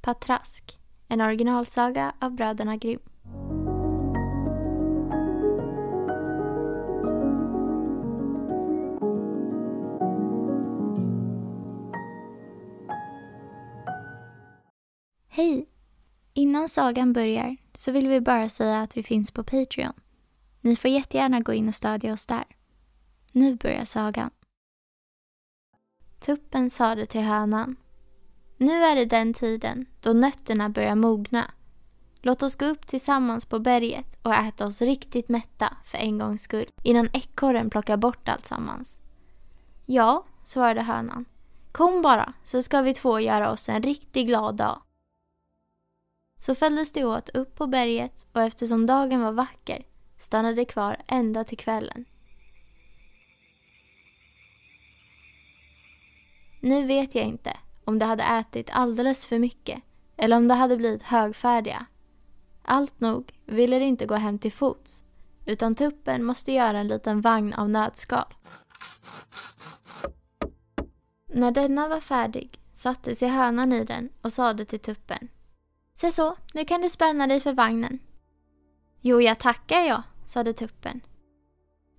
Patrask, en originalsaga av bröderna Grimm. Hej! Innan sagan börjar så vill vi bara säga att vi finns på Patreon. Ni får jättegärna gå in och stödja oss där. Nu börjar sagan. Tuppen sade till hönan. Nu är det den tiden då nötterna börjar mogna. Låt oss gå upp tillsammans på berget och äta oss riktigt mätta för en gångs skull innan ekorren plockar bort alltsammans. Ja, svarade hönan. Kom bara så ska vi två göra oss en riktigt glad dag. Så följdes de åt upp på berget och eftersom dagen var vacker stannade de kvar ända till kvällen. Nu vet jag inte om de hade ätit alldeles för mycket eller om de hade blivit högfärdiga. Allt nog ville de inte gå hem till fots utan tuppen måste göra en liten vagn av nötskal. När denna var färdig satte sig hönan i den och sade till tuppen Se så, nu kan du spänna dig för vagnen. Jo, jag tackar jag, sade tuppen.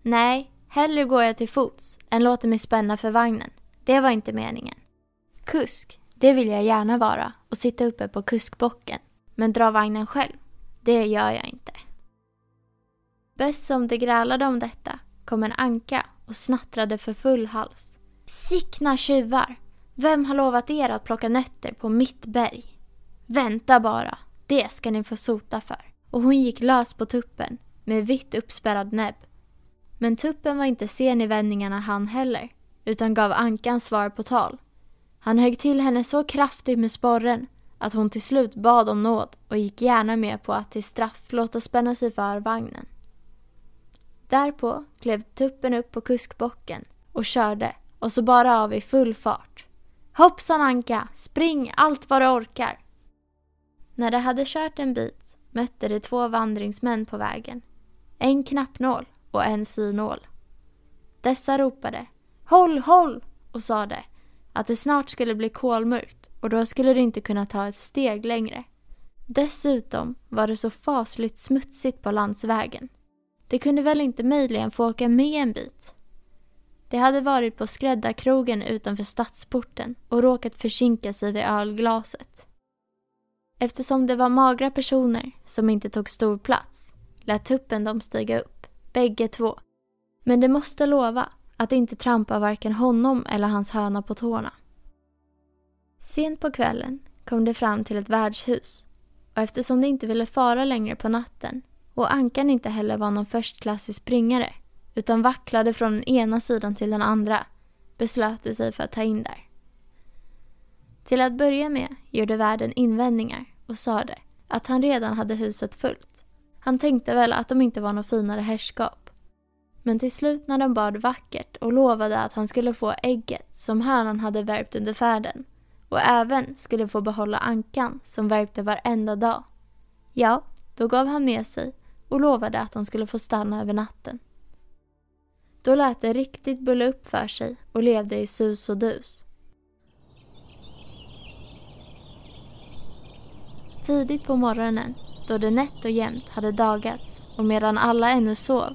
Nej, hellre går jag till fots än låter mig spänna för vagnen. Det var inte meningen. Kusk, det vill jag gärna vara och sitta uppe på kuskbocken. Men dra vagnen själv, det gör jag inte. Bäst som de grälade om detta kom en anka och snattrade för full hals. Sickna tjuvar! Vem har lovat er att plocka nötter på mitt berg? Vänta bara, det ska ni få sota för. Och hon gick lös på tuppen med vitt uppspärrad näbb. Men tuppen var inte sen i vändningarna han heller, utan gav ankan svar på tal. Han högg till henne så kraftigt med sporren att hon till slut bad om nåd och gick gärna med på att till straff låta spänna sig för vagnen. Därpå klev tuppen upp på kuskbocken och körde och så bara av i full fart. Hoppsan Anka, spring allt vad du orkar! När de hade kört en bit mötte de två vandringsmän på vägen. En knappnål och en synål. Dessa ropade Håll, håll! och sade att det snart skulle bli kolmörkt och då skulle du inte kunna ta ett steg längre. Dessutom var det så fasligt smutsigt på landsvägen. De kunde väl inte möjligen få åka med en bit? De hade varit på skräddarkrogen utanför stadsporten och råkat försinka sig vid ölglaset. Eftersom det var magra personer som inte tog stor plats lät tuppen dem stiga upp, bägge två. Men de måste lova att inte trampa varken honom eller hans höna på tårna. Sent på kvällen kom de fram till ett värdshus och eftersom de inte ville fara längre på natten och Ankan inte heller var någon förstklassig springare utan vacklade från den ena sidan till den andra beslöt de sig för att ta in där. Till att börja med gjorde värden invändningar och sade att han redan hade huset fullt. Han tänkte väl att de inte var något finare herrskap. Men till slut när de bad vackert och lovade att han skulle få ägget som hönan hade värpt under färden och även skulle få behålla ankan som värpte varenda dag. Ja, då gav han med sig och lovade att de skulle få stanna över natten. Då lät det riktigt bulla upp för sig och levde i sus och dus. Tidigt på morgonen, då det nätt och jämnt hade dagats och medan alla ännu sov,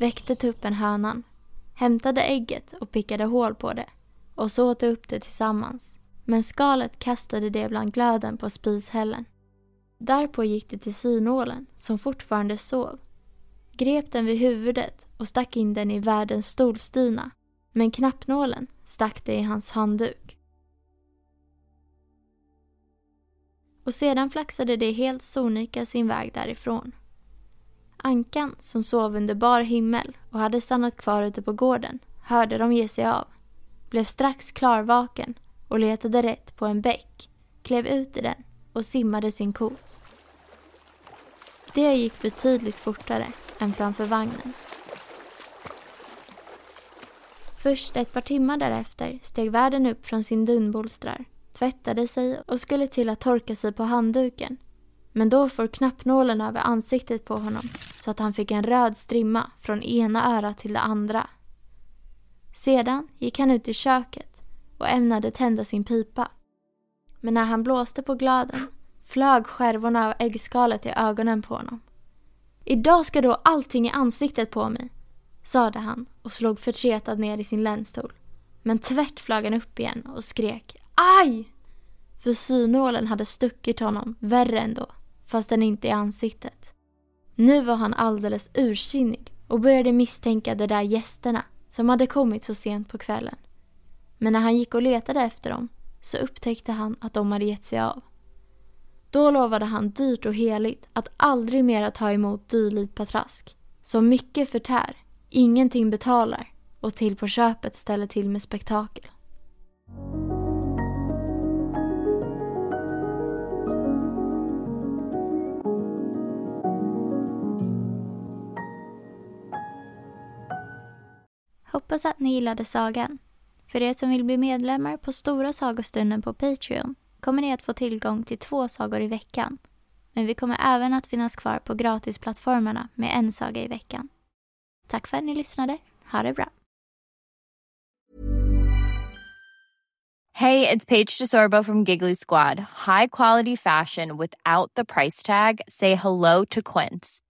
väckte tuppen hönan, hämtade ägget och pickade hål på det och så åt de upp det tillsammans. Men skalet kastade det bland glöden på spishällen. Därpå gick det till synålen, som fortfarande sov, grep den vid huvudet och stack in den i värdens stolstyna, men knappnålen stack det i hans handduk. Och sedan flaxade det helt sonika sin väg därifrån. Ankan, som sov under bar himmel och hade stannat kvar ute på gården, hörde dem ge sig av, blev strax klarvaken och letade rätt på en bäck, klev ut i den och simmade sin kos. Det gick betydligt fortare än framför vagnen. Först ett par timmar därefter steg värden upp från sin dunbolstrar, tvättade sig och skulle till att torka sig på handduken. Men då får knappnålen över ansiktet på honom så att han fick en röd strimma från ena örat till det andra. Sedan gick han ut i köket och ämnade tända sin pipa. Men när han blåste på glöden flög skärvorna av äggskalet i ögonen på honom. Idag ska du ha allting i ansiktet på mig, sade han och slog förtretad ner i sin länstol. Men tvärt flög han upp igen och skrek Aj! För synålen hade stuckit honom värre ändå, fast den inte i ansiktet. Nu var han alldeles ursinnig och började misstänka de där gästerna som hade kommit så sent på kvällen. Men när han gick och letade efter dem så upptäckte han att de hade gett sig av. Då lovade han dyrt och heligt att aldrig mera ta emot dylikt patrask. Som mycket förtär, ingenting betalar och till på köpet ställer till med spektakel. Hoppas att ni gillade sagan. För er som vill bli medlemmar på Stora sagostunden på Patreon kommer ni att få tillgång till två sagor i veckan. Men vi kommer även att finnas kvar på gratisplattformarna med en saga i veckan. Tack för att ni lyssnade. Ha det bra. Hej, det är Paige DeSorbo från Giggly Squad. High quality fashion without the price tag. Say hello to Quince.